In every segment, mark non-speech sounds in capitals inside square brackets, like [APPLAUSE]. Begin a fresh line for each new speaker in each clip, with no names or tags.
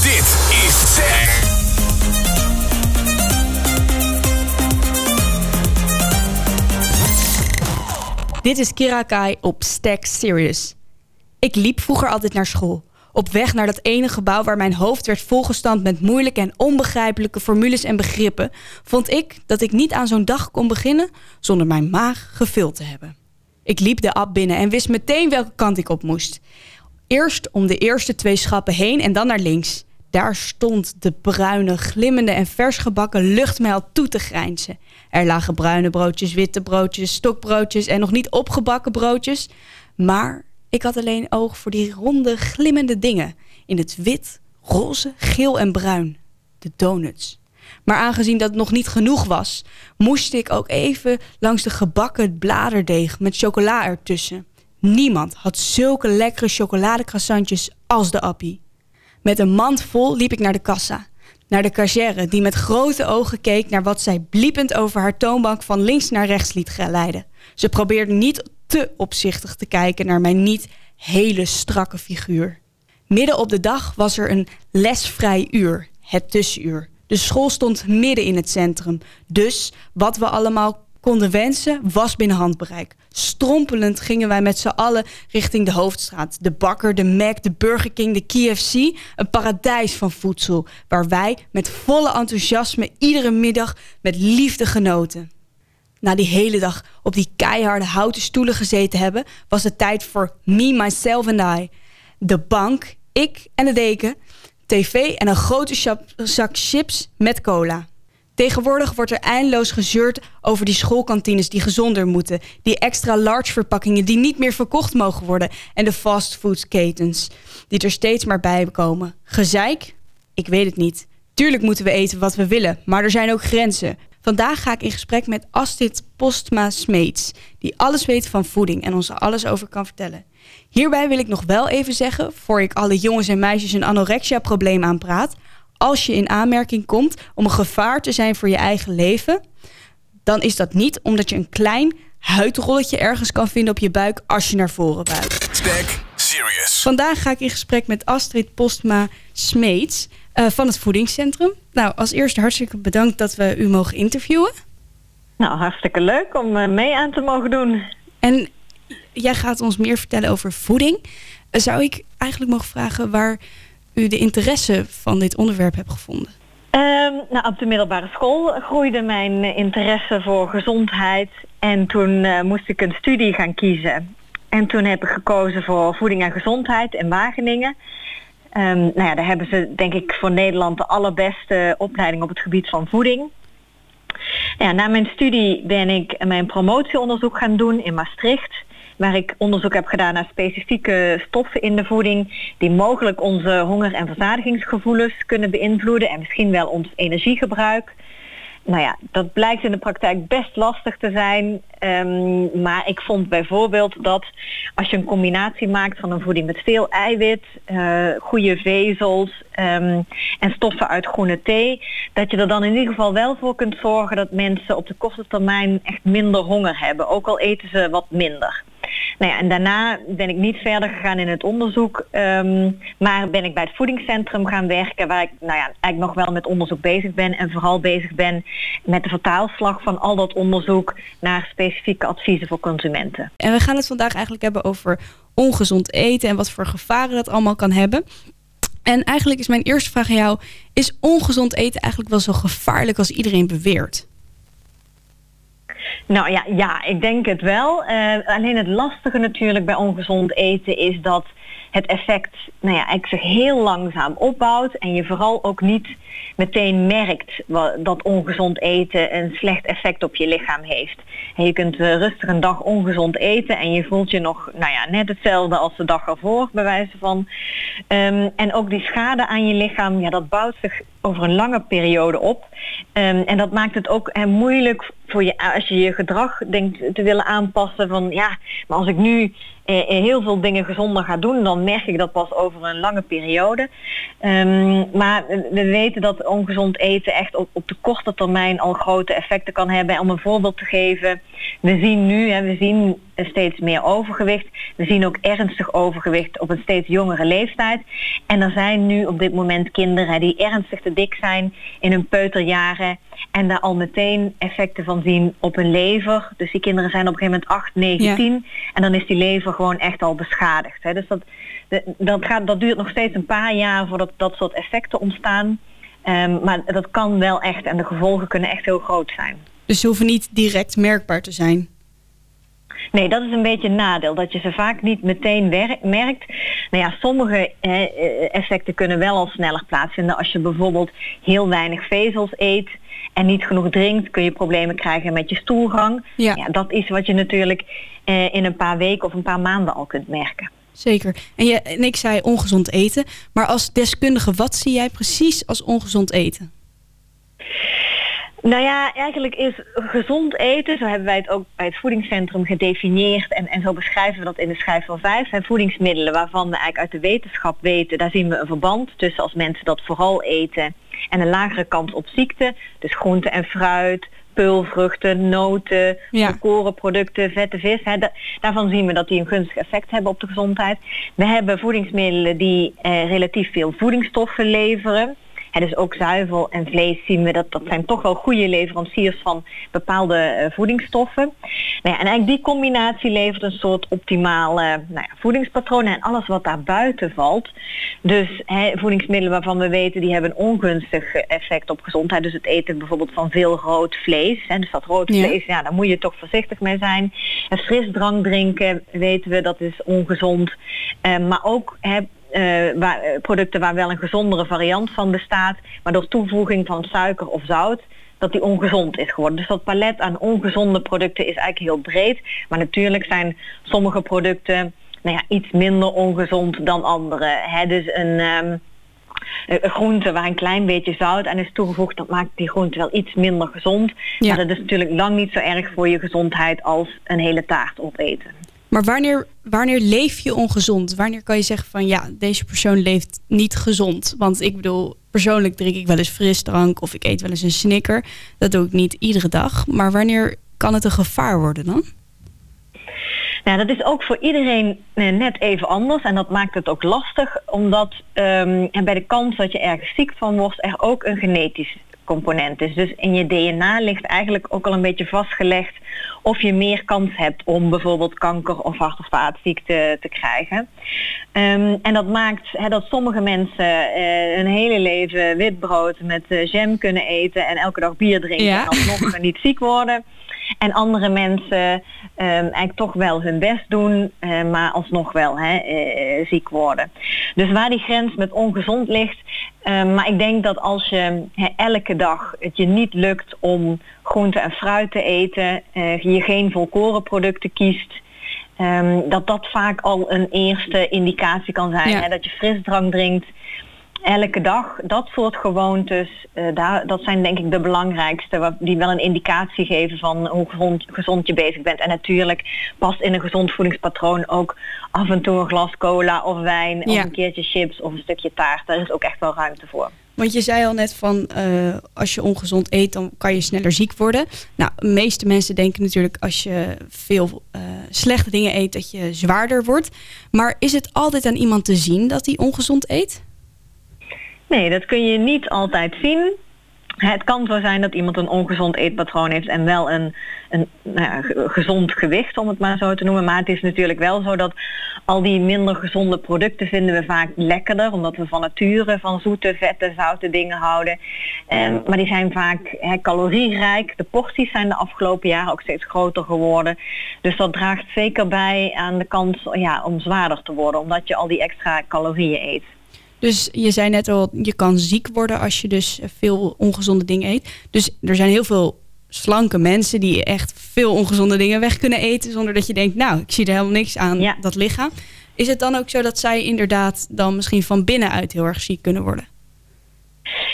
Dit is Zack.
Dit is Kirakai op Stack Serious. Ik liep vroeger altijd naar school. Op weg naar dat ene gebouw waar mijn hoofd werd volgestampt met moeilijke en onbegrijpelijke formules en begrippen, vond ik dat ik niet aan zo'n dag kon beginnen zonder mijn maag gevuld te hebben. Ik liep de app binnen en wist meteen welke kant ik op moest. Eerst om de eerste twee schappen heen en dan naar links. Daar stond de bruine, glimmende en vers gebakken luchtmijl toe te grijnzen. Er lagen bruine broodjes, witte broodjes, stokbroodjes en nog niet opgebakken broodjes. Maar ik had alleen oog voor die ronde, glimmende dingen. In het wit, roze, geel en bruin. De donuts. Maar aangezien dat nog niet genoeg was, moest ik ook even langs de gebakken bladerdeeg met chocola ertussen. Niemand had zulke lekkere chocoladecroissantjes als de appie. Met een mand vol liep ik naar de kassa. Naar de cashier die met grote ogen keek naar wat zij bliepend over haar toonbank van links naar rechts liet geleiden. Ze probeerde niet te opzichtig te kijken naar mijn niet hele strakke figuur. Midden op de dag was er een lesvrij uur, het tussenuur. De school stond midden in het centrum. Dus wat we allemaal konden wensen was binnen handbereik. Strompelend gingen wij met z'n allen richting de hoofdstraat. De bakker, de Mac, de Burger King, de KFC. Een paradijs van voedsel. Waar wij met volle enthousiasme iedere middag met liefde genoten. Na die hele dag op die keiharde houten stoelen gezeten hebben... was het tijd voor me, myself and I. De bank, ik en de deken, tv en een grote zak chips met cola. Tegenwoordig wordt er eindeloos gezeurd over die schoolkantines die gezonder moeten. Die extra large verpakkingen die niet meer verkocht mogen worden. En de fastfoodketens die er steeds maar bij komen. Gezeik? Ik weet het niet. Tuurlijk moeten we eten wat we willen, maar er zijn ook grenzen. Vandaag ga ik in gesprek met Astrid Postma Smeets, die alles weet van voeding en ons er alles over kan vertellen. Hierbij wil ik nog wel even zeggen, voor ik alle jongens en meisjes een anorexia-probleem aanpraat, als je in aanmerking komt om een gevaar te zijn voor je eigen leven, dan is dat niet omdat je een klein huidrolletje ergens kan vinden op je buik als je naar voren buigt.
Stack Serious.
Vandaag ga ik in gesprek met Astrid Postma Smeets uh, van het Voedingscentrum. Nou, als eerste hartstikke bedankt dat we u mogen interviewen.
Nou, hartstikke leuk om uh, mee aan te mogen doen.
En jij gaat ons meer vertellen over voeding. Uh, zou ik eigenlijk mogen vragen waar de interesse van dit onderwerp hebt gevonden?
Um, nou, op de middelbare school groeide mijn interesse voor gezondheid. En toen uh, moest ik een studie gaan kiezen. En toen heb ik gekozen voor voeding en gezondheid in Wageningen. Um, nou ja, daar hebben ze denk ik voor Nederland de allerbeste opleiding op het gebied van voeding. Ja, na mijn studie ben ik mijn promotieonderzoek gaan doen in Maastricht waar ik onderzoek heb gedaan naar specifieke stoffen in de voeding die mogelijk onze honger- en verzadigingsgevoelens kunnen beïnvloeden en misschien wel ons energiegebruik. Nou ja, dat blijkt in de praktijk best lastig te zijn. Um, maar ik vond bijvoorbeeld dat als je een combinatie maakt van een voeding met veel eiwit, uh, goede vezels um, en stoffen uit groene thee, dat je er dan in ieder geval wel voor kunt zorgen dat mensen op de korte termijn echt minder honger hebben. Ook al eten ze wat minder. Nou ja, en daarna ben ik niet verder gegaan in het onderzoek, um, maar ben ik bij het voedingscentrum gaan werken, waar ik nou ja, eigenlijk nog wel met onderzoek bezig ben en vooral bezig ben met de vertaalslag van al dat onderzoek naar specifieke adviezen voor consumenten.
En we gaan het vandaag eigenlijk hebben over ongezond eten en wat voor gevaren dat allemaal kan hebben. En eigenlijk is mijn eerste vraag aan jou: is ongezond eten eigenlijk wel zo gevaarlijk als iedereen beweert?
Nou ja, ja, ik denk het wel. Uh, alleen het lastige natuurlijk bij ongezond eten is dat het effect nou ja, zich heel langzaam opbouwt en je vooral ook niet meteen merkt dat ongezond eten een slecht effect op je lichaam heeft. En je kunt uh, rustig een dag ongezond eten en je voelt je nog nou ja, net hetzelfde als de dag ervoor, bij wijze van. Um, en ook die schade aan je lichaam, ja, dat bouwt zich over een lange periode op. Um, en dat maakt het ook moeilijk voor je, als je je gedrag denkt te willen aanpassen van ja, maar als ik nu eh, heel veel dingen gezonder ga doen, dan merk ik dat pas over een lange periode. Um, maar we weten dat ongezond eten echt op, de korte termijn al grote effecten kan hebben. Om een voorbeeld te geven, we zien nu, hè, we zien eh, steeds meer overgewicht. We zien ook ernstig overgewicht op een steeds jongere leeftijd. En er zijn nu op dit moment kinderen die ernstig te dik zijn in hun peuterjaren. En daar al meteen effecten van zien op hun lever. Dus die kinderen zijn op een gegeven moment 8, 9, 10. En dan is die lever gewoon echt al beschadigd. Hè. Dus dat, dat, gaat, dat duurt nog steeds een paar jaar voordat dat soort effecten ontstaan. Um, maar dat kan wel echt en de gevolgen kunnen echt heel groot zijn.
Dus ze hoeven niet direct merkbaar te zijn?
Nee, dat is een beetje een nadeel. Dat je ze vaak niet meteen merkt. Nou ja, sommige eh, effecten kunnen wel al sneller plaatsvinden. Als je bijvoorbeeld heel weinig vezels eet en niet genoeg drinkt, kun je problemen krijgen met je stoelgang. Ja. ja dat is wat je natuurlijk eh, in een paar weken of een paar maanden al kunt merken.
Zeker. En, je, en ik zei ongezond eten. Maar als deskundige, wat zie jij precies als ongezond eten?
Nou ja, eigenlijk is gezond eten, zo hebben wij het ook bij het voedingscentrum gedefinieerd en, en zo beschrijven we dat in de schijf van vijf, zijn voedingsmiddelen waarvan we eigenlijk uit de wetenschap weten, daar zien we een verband tussen als mensen dat vooral eten en een lagere kans op ziekte, dus groente en fruit, peulvruchten, noten, ja. korenproducten, vette vis. Hè, daarvan zien we dat die een gunstig effect hebben op de gezondheid. We hebben voedingsmiddelen die eh, relatief veel voedingsstoffen leveren dus ook zuivel en vlees zien we dat dat zijn toch wel goede leveranciers van bepaalde uh, voedingsstoffen. Nou ja, en eigenlijk die combinatie levert een soort optimale nou ja, voedingspatroon en alles wat daar buiten valt. Dus voedingsmiddelen waarvan we weten die hebben een ongunstig effect op gezondheid. Dus het eten bijvoorbeeld van veel rood vlees. Hè, dus dat rood vlees, ja. daar moet je toch voorzichtig mee zijn. En frisdrank drinken weten we dat is ongezond. Uh, maar ook uh, waar, eh, producten waar wel een gezondere variant van bestaat, maar door toevoeging van suiker of zout, dat die ongezond is geworden. Dus dat palet aan ongezonde producten is eigenlijk heel breed. Maar natuurlijk zijn sommige producten nou ja, iets minder ongezond dan andere. Hè? Dus een, um, een groente waar een klein beetje zout aan is toegevoegd, dat maakt die groente wel iets minder gezond. Maar dat is natuurlijk lang niet zo erg voor je gezondheid als een hele taart opeten.
Maar wanneer, wanneer leef je ongezond? Wanneer kan je zeggen van ja, deze persoon leeft niet gezond? Want ik bedoel, persoonlijk drink ik wel eens frisdrank of ik eet wel eens een snicker. Dat doe ik niet iedere dag. Maar wanneer kan het een gevaar worden dan?
Nou, dat is ook voor iedereen eh, net even anders en dat maakt het ook lastig, omdat um, bij de kans dat je ergens ziek van wordt, er ook een genetisch component is. Dus in je DNA ligt eigenlijk ook al een beetje vastgelegd of je meer kans hebt om bijvoorbeeld kanker of hart- of vaatziekte te krijgen. Um, en dat maakt hè, dat sommige mensen uh, hun hele leven witbrood met uh, jam kunnen eten en elke dag bier drinken ja. en alsnog niet ziek worden. En andere mensen um, eigenlijk toch wel hun best doen, uh, maar alsnog wel hè, uh, ziek worden. Dus waar die grens met ongezond ligt. Um, maar ik denk dat als je elke dag het je niet lukt om groente en fruit te eten, uh, je geen volkorenproducten kiest. Um, dat dat vaak al een eerste indicatie kan zijn. Ja. Hè, dat je frisdrank drinkt elke dag, dat soort gewoontes, uh, daar, dat zijn denk ik de belangrijkste, die wel een indicatie geven van hoe gezond, gezond je bezig bent. En natuurlijk past in een gezond voedingspatroon ook af en toe een glas cola of wijn, of een keertje chips of een stukje taart. Daar is ook echt wel ruimte voor.
Want je zei al net van uh, als je ongezond eet, dan kan je sneller ziek worden. Nou, de meeste mensen denken natuurlijk als je veel uh, slechte dingen eet, dat je zwaarder wordt. Maar is het altijd aan iemand te zien dat hij ongezond eet?
Nee, dat kun je niet altijd zien. Het kan zo zijn dat iemand een ongezond eetpatroon heeft en wel een, een nou ja, gezond gewicht, om het maar zo te noemen. Maar het is natuurlijk wel zo dat al die minder gezonde producten vinden we vaak lekkerder, omdat we van nature van zoete, vette, zoute dingen houden. Um, maar die zijn vaak calorierijk. De porties zijn de afgelopen jaren ook steeds groter geworden. Dus dat draagt zeker bij aan de kans ja, om zwaarder te worden, omdat je al die extra calorieën eet.
Dus je zei net al, je kan ziek worden als je dus veel ongezonde dingen eet. Dus er zijn heel veel slanke mensen die echt veel ongezonde dingen weg kunnen eten. Zonder dat je denkt, nou, ik zie er helemaal niks aan dat lichaam. Is het dan ook zo dat zij inderdaad dan misschien van binnenuit heel erg ziek kunnen worden?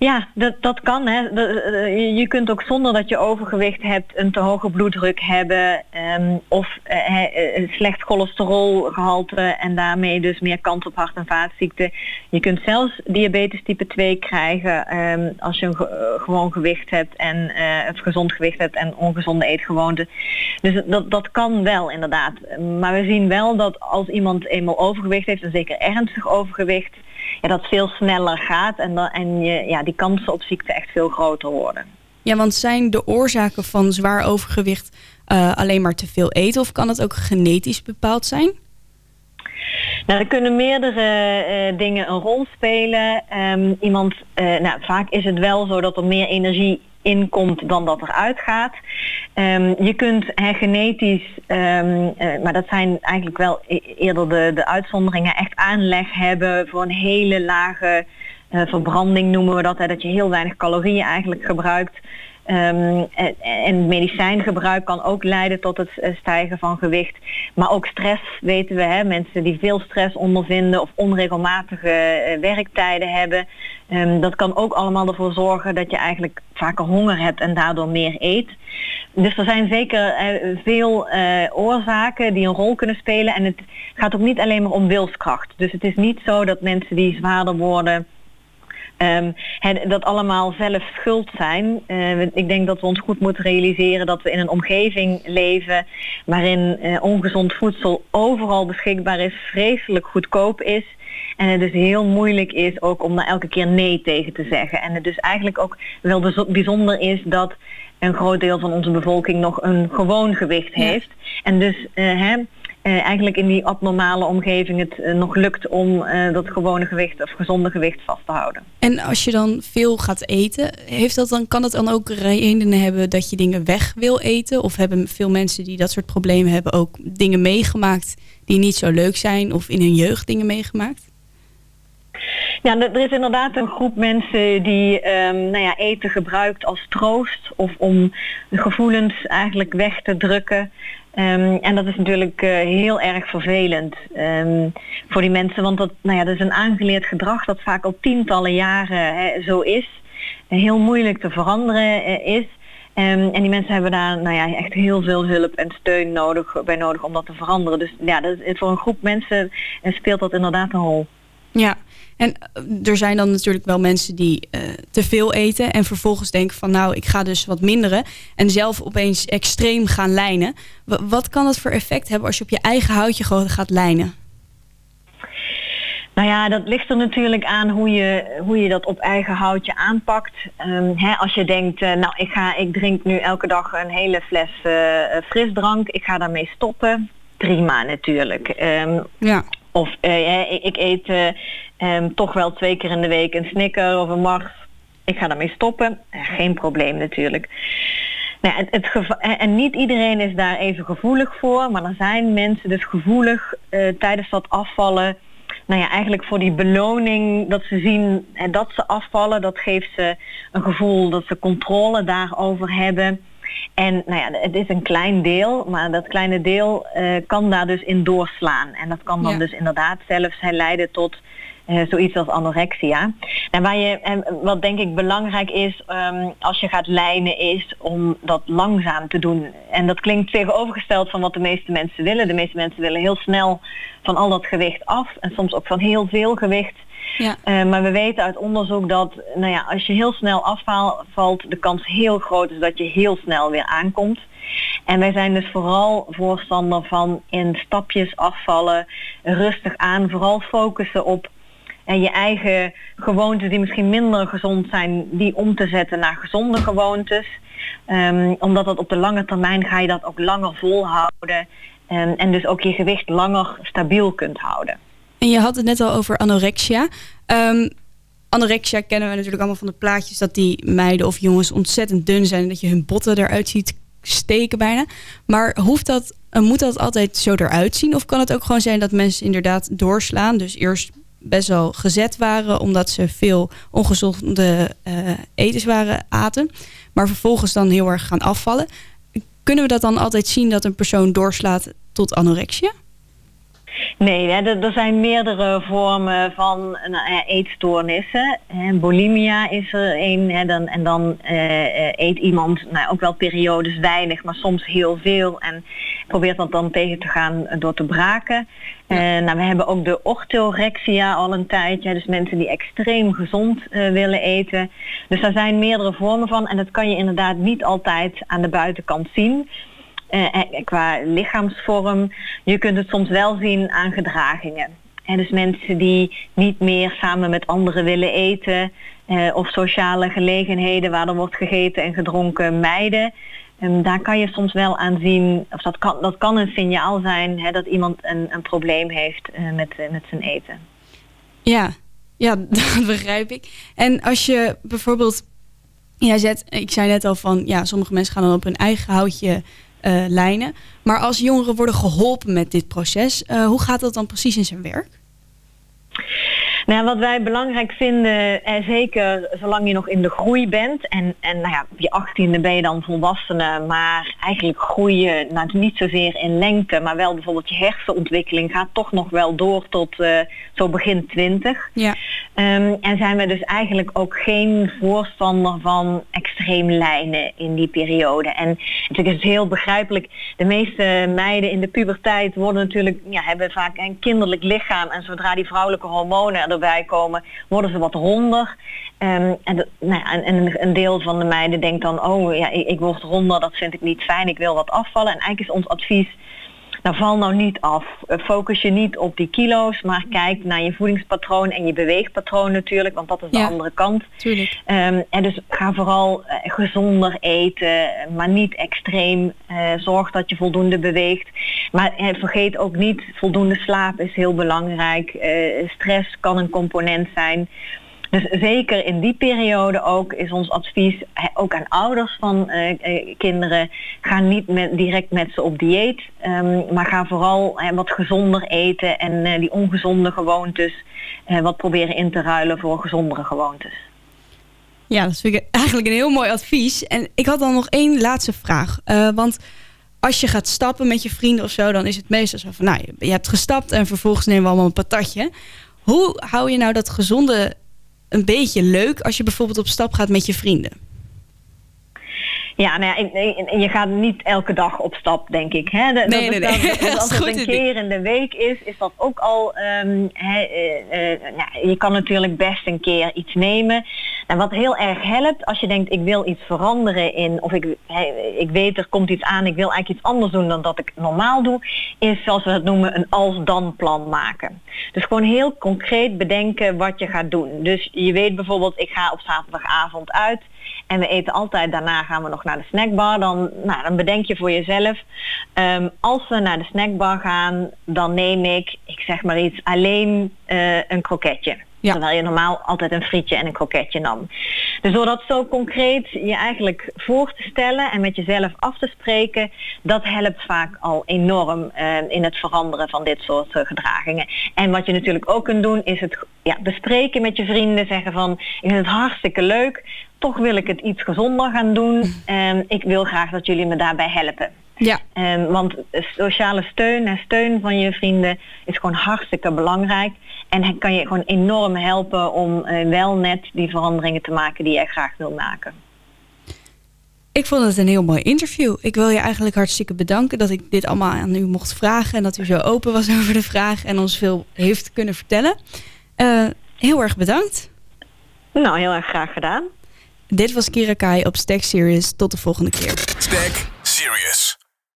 Ja, dat, dat kan. Hè. Eh, je kunt ook zonder dat je overgewicht hebt een te hoge bloeddruk hebben um, of uh, slecht cholesterolgehalte en daarmee dus meer kans op hart- en vaatziekten. Je kunt zelfs diabetes type 2 krijgen um, als je een gewoon gewicht hebt en het gezond gewicht hebt en ongezonde eetgewoonten. Dus dat, dat kan wel inderdaad. Maar we zien wel dat als iemand eenmaal overgewicht heeft, en zeker ernstig overgewicht, ja, dat veel sneller gaat en, dan, en je, ja, kansen op ziekte echt veel groter worden.
Ja, want zijn de oorzaken van zwaar overgewicht uh, alleen maar te veel eten of kan het ook genetisch bepaald zijn?
Nou, er kunnen meerdere uh, dingen een rol spelen. Um, iemand, uh, nou, vaak is het wel zo dat er meer energie inkomt dan dat er uitgaat. Um, je kunt he, genetisch, um, uh, maar dat zijn eigenlijk wel e-, eerder de, de uitzonderingen, echt aanleg hebben voor een hele lage verbranding noemen we dat. Hè, dat je heel weinig calorieën eigenlijk gebruikt. Um, en, medicijngebruik kan ook leiden tot het uh, stijgen van gewicht. Maar ook stress weten we. Hè, mensen die veel stress ondervinden of onregelmatige uh, werktijden hebben. Um, dat kan ook allemaal ervoor zorgen dat je eigenlijk vaker honger hebt en daardoor meer eet. Dus er zijn zeker veel oorzaken die een rol kunnen spelen. En het gaat ook niet alleen maar om wilskracht. Dus het is niet zo dat mensen die zwaarder worden Um, dat allemaal zelf schuld zijn. Uh, ik denk dat we ons goed moeten realiseren dat we in een omgeving leven waarin uh, ongezond voedsel overal beschikbaar is, vreselijk goedkoop is. En het dus heel moeilijk is ook om daar elke keer nee tegen te zeggen. En het dus eigenlijk ook wel bijzonder is dat een groot deel van onze bevolking nog een gewoon gewicht heeft. Ja. En dus uh, hè, uh, eigenlijk in die abnormale omgeving het uh, nog lukt om uh, dat gewone gewicht of gezonde gewicht vast te houden.
En als je dan veel gaat eten, heeft dat dan, kan dat dan ook redenen hebben dat je dingen weg wil eten? Of hebben veel mensen die dat soort problemen hebben ook dingen meegemaakt die niet zo leuk zijn of in hun jeugd dingen meegemaakt?
Ja, er is inderdaad een groep mensen die um, nou ja, eten gebruikt als troost of om de gevoelens eigenlijk weg te drukken. Um, en dat is natuurlijk uh, heel erg vervelend um, voor die mensen, want dat, nou ja, dat is een aangeleerd gedrag dat vaak al tientallen jaren hè, zo is, heel moeilijk te veranderen uh, is. Um, en die mensen hebben daar nou ja, echt heel veel hulp en steun nodig, bij nodig om dat te veranderen. Dus ja, dat, voor een groep mensen uh, speelt dat inderdaad een rol.
Ja, en er zijn dan natuurlijk wel mensen die uh, te veel eten en vervolgens denken van nou, ik ga dus wat minderen en zelf opeens extreem gaan lijnen. W wat kan dat voor effect hebben als je op je eigen houtje gewoon gaat lijnen?
Nou ja, dat ligt er natuurlijk aan hoe je, hoe je dat op eigen houtje aanpakt. Um, hè, als je denkt, uh, nou ik, ga, ik drink nu elke dag een hele fles uh, frisdrank, ik ga daarmee stoppen. Prima natuurlijk. Um, ja. Of uh, ik, ik eet um, toch wel twee keer in de week een snicker of een mars. Ik ga daarmee stoppen. geen probleem natuurlijk. Nou, het, en niet iedereen is daar even gevoelig voor, maar er zijn mensen dus gevoelig tijdens dat afvallen. Nou ja, eigenlijk voor die beloning dat ze zien en dat ze afvallen, dat geeft ze een gevoel dat ze controle daarover hebben. En nou ja, het is een klein deel, maar dat kleine deel uh, kan daar dus in doorslaan. En dat kan dan ja. dus inderdaad zelfs leiden tot uh, zoiets als anorexia. En waar je, en wat denk ik belangrijk is um, als je gaat lijnen is om dat langzaam te doen. En dat klinkt tegenovergesteld van wat de meeste mensen willen. De meeste mensen willen heel snel van al dat gewicht af en soms ook van heel veel gewicht. Ja. Uh, maar we weten uit onderzoek dat nou ja, als je heel snel afvalt, de kans heel groot is dat je heel snel weer aankomt. En wij zijn dus vooral voorstander van in stapjes afvallen, rustig aan, vooral focussen op en je eigen gewoontes die misschien minder gezond zijn, die om te zetten naar gezonde gewoontes. Um, omdat dat op de lange termijn ga je dat ook langer volhouden. Um, en dus ook je gewicht langer stabiel kunt houden.
En je had het net al over anorexia. Um, anorexia kennen we natuurlijk allemaal van de plaatjes dat die meiden of jongens ontzettend dun zijn en dat je hun botten eruit ziet steken bijna. Maar hoeft dat, moet dat altijd zo eruit zien? Of kan het ook gewoon zijn dat mensen inderdaad doorslaan? Dus eerst best wel gezet waren, omdat ze veel ongezonde uh, etenswaren aten, maar vervolgens dan heel erg gaan afvallen. Kunnen we dat dan altijd zien dat een persoon doorslaat tot anorexia?
Nee, hè, er, zijn meerdere vormen van nou, ja, eetstoornissen. Bulimia is er een. Hè, dan, en dan eh, eh, eet iemand nou, ook wel periodes weinig, maar soms heel veel. En probeert dat dan tegen te gaan door te braken. Eh, nou, we hebben ook de orthorexia al een tijdje. Dus mensen die extreem gezond eh, willen eten. Dus daar zijn meerdere vormen van. En dat kan je inderdaad niet altijd aan de buitenkant zien. Uh, qua lichaamsvorm. Je kunt het soms wel zien aan gedragingen. En dus mensen die niet meer samen met anderen willen eten. Uh, of sociale gelegenheden waar er wordt gegeten en gedronken mijden. Um, daar kan je soms wel aan zien, of dat kan, dat kan een signaal zijn hè, dat iemand een, een probleem heeft uh, met, met zijn eten.
Ja, ja, [LAUGHS] dat begrijp ik. En als je bijvoorbeeld, jij zet, ik zei net al van, ja, sommige mensen gaan dan op hun eigen houtje uh, lijnen. Maar als jongeren worden geholpen met dit proces, uh, hoe gaat dat dan precies in zijn werk?
Nou, wat wij belangrijk vinden, en zeker zolang je nog in de groei bent, en, en nou ja, op je achttiende ben je dan volwassene, maar eigenlijk groeien nou, niet zozeer in lengte, maar wel bijvoorbeeld je hersenontwikkeling gaat toch nog wel door tot uh, zo begin twintig.
Ja.
Um, en zijn we dus eigenlijk ook geen voorstander van extreem lijnen in die periode. En natuurlijk is het heel begrijpelijk, de meeste meiden in de puberteit worden natuurlijk, ja, hebben vaak een kinderlijk lichaam en zodra die vrouwelijke hormonen erbij komen, worden ze wat ronder. Um, en, nou ja, en, een deel van de meiden denkt dan, oh ja, ik, ik word ronder, dat vind ik niet fijn, ik wil wat afvallen. En eigenlijk is ons advies, nou val nou niet af. Focus je niet op die kilo's, maar kijk naar je voedingspatroon en je beweegpatroon natuurlijk, want dat is de
Ja,
andere kant.
Tuurlijk.
Um, en dus ga vooral uh, gezonder eten, maar niet extreem. Uh, zorg dat je voldoende beweegt. Maar uh, vergeet ook niet, voldoende slaap is heel belangrijk. stress kan een component zijn. Dus zeker in die periode ook is ons advies, ook aan ouders van uh, kinderen, ga niet met, direct met ze op dieet, um, maar ga vooral wat gezonder eten en die ongezonde gewoontes wat proberen in te ruilen voor gezondere gewoontes.
Ja, dat vind ik eigenlijk een heel mooi advies. En ik had dan nog één laatste vraag. want als je gaat stappen met je vrienden of zo, dan is het meestal zo van, nou, je hebt gestapt en vervolgens nemen we allemaal een patatje. Hoe hou je nou dat gezonde een beetje leuk als je bijvoorbeeld op stap gaat met je vrienden?
Ja, nou ja, je gaat niet elke dag op stap, denk ik. Hè? Dat,
nee, nee, nee. [LAUGHS]
Dat, als het een keer in de week is, is dat ook al... Um, he, uh, uh, je kan natuurlijk best een keer iets nemen. En wat heel erg helpt, als je denkt, ik wil iets veranderen in... of ik, he, ik weet, er komt iets aan, ik wil eigenlijk iets anders doen dan dat ik normaal doe... is, zoals we het noemen, een als-dan plan maken. Dus gewoon heel concreet bedenken wat je gaat doen. Dus je weet bijvoorbeeld, ik ga op zaterdagavond uit... En we eten altijd, daarna gaan we nog naar de snackbar. Dan, nou, dan bedenk je voor jezelf. Um, als we naar de snackbar gaan, dan neem ik, ik zeg maar iets, alleen uh, een kroketje.
Ja.
Terwijl je normaal altijd een frietje en een kroketje nam. Dus door dat zo concreet je eigenlijk voor te stellen en met jezelf af te spreken, dat helpt vaak al enorm uh, in het veranderen van dit soort uh, gedragingen. En wat je natuurlijk ook kunt doen, is het ja, bespreken met je vrienden. Zeggen van, ik vind het hartstikke leuk, toch wil ik het iets gezonder gaan doen. Um, ik wil graag dat jullie me daarbij helpen.
Ja.
Um, want sociale steun en steun van je vrienden is gewoon hartstikke belangrijk. En het kan je gewoon enorm helpen om uh, wel net die veranderingen te maken die jij graag wil maken.
Ik vond het een heel mooi interview. Ik wil je eigenlijk hartstikke bedanken dat ik dit allemaal aan u mocht vragen. En dat u zo open was [LAUGHS] over de vraag en ons veel heeft kunnen vertellen. Uh, heel erg bedankt.
Nou, heel erg graag gedaan.
Dit was Kira Kai op Stack Serious. Tot de volgende keer.
Stack Serious.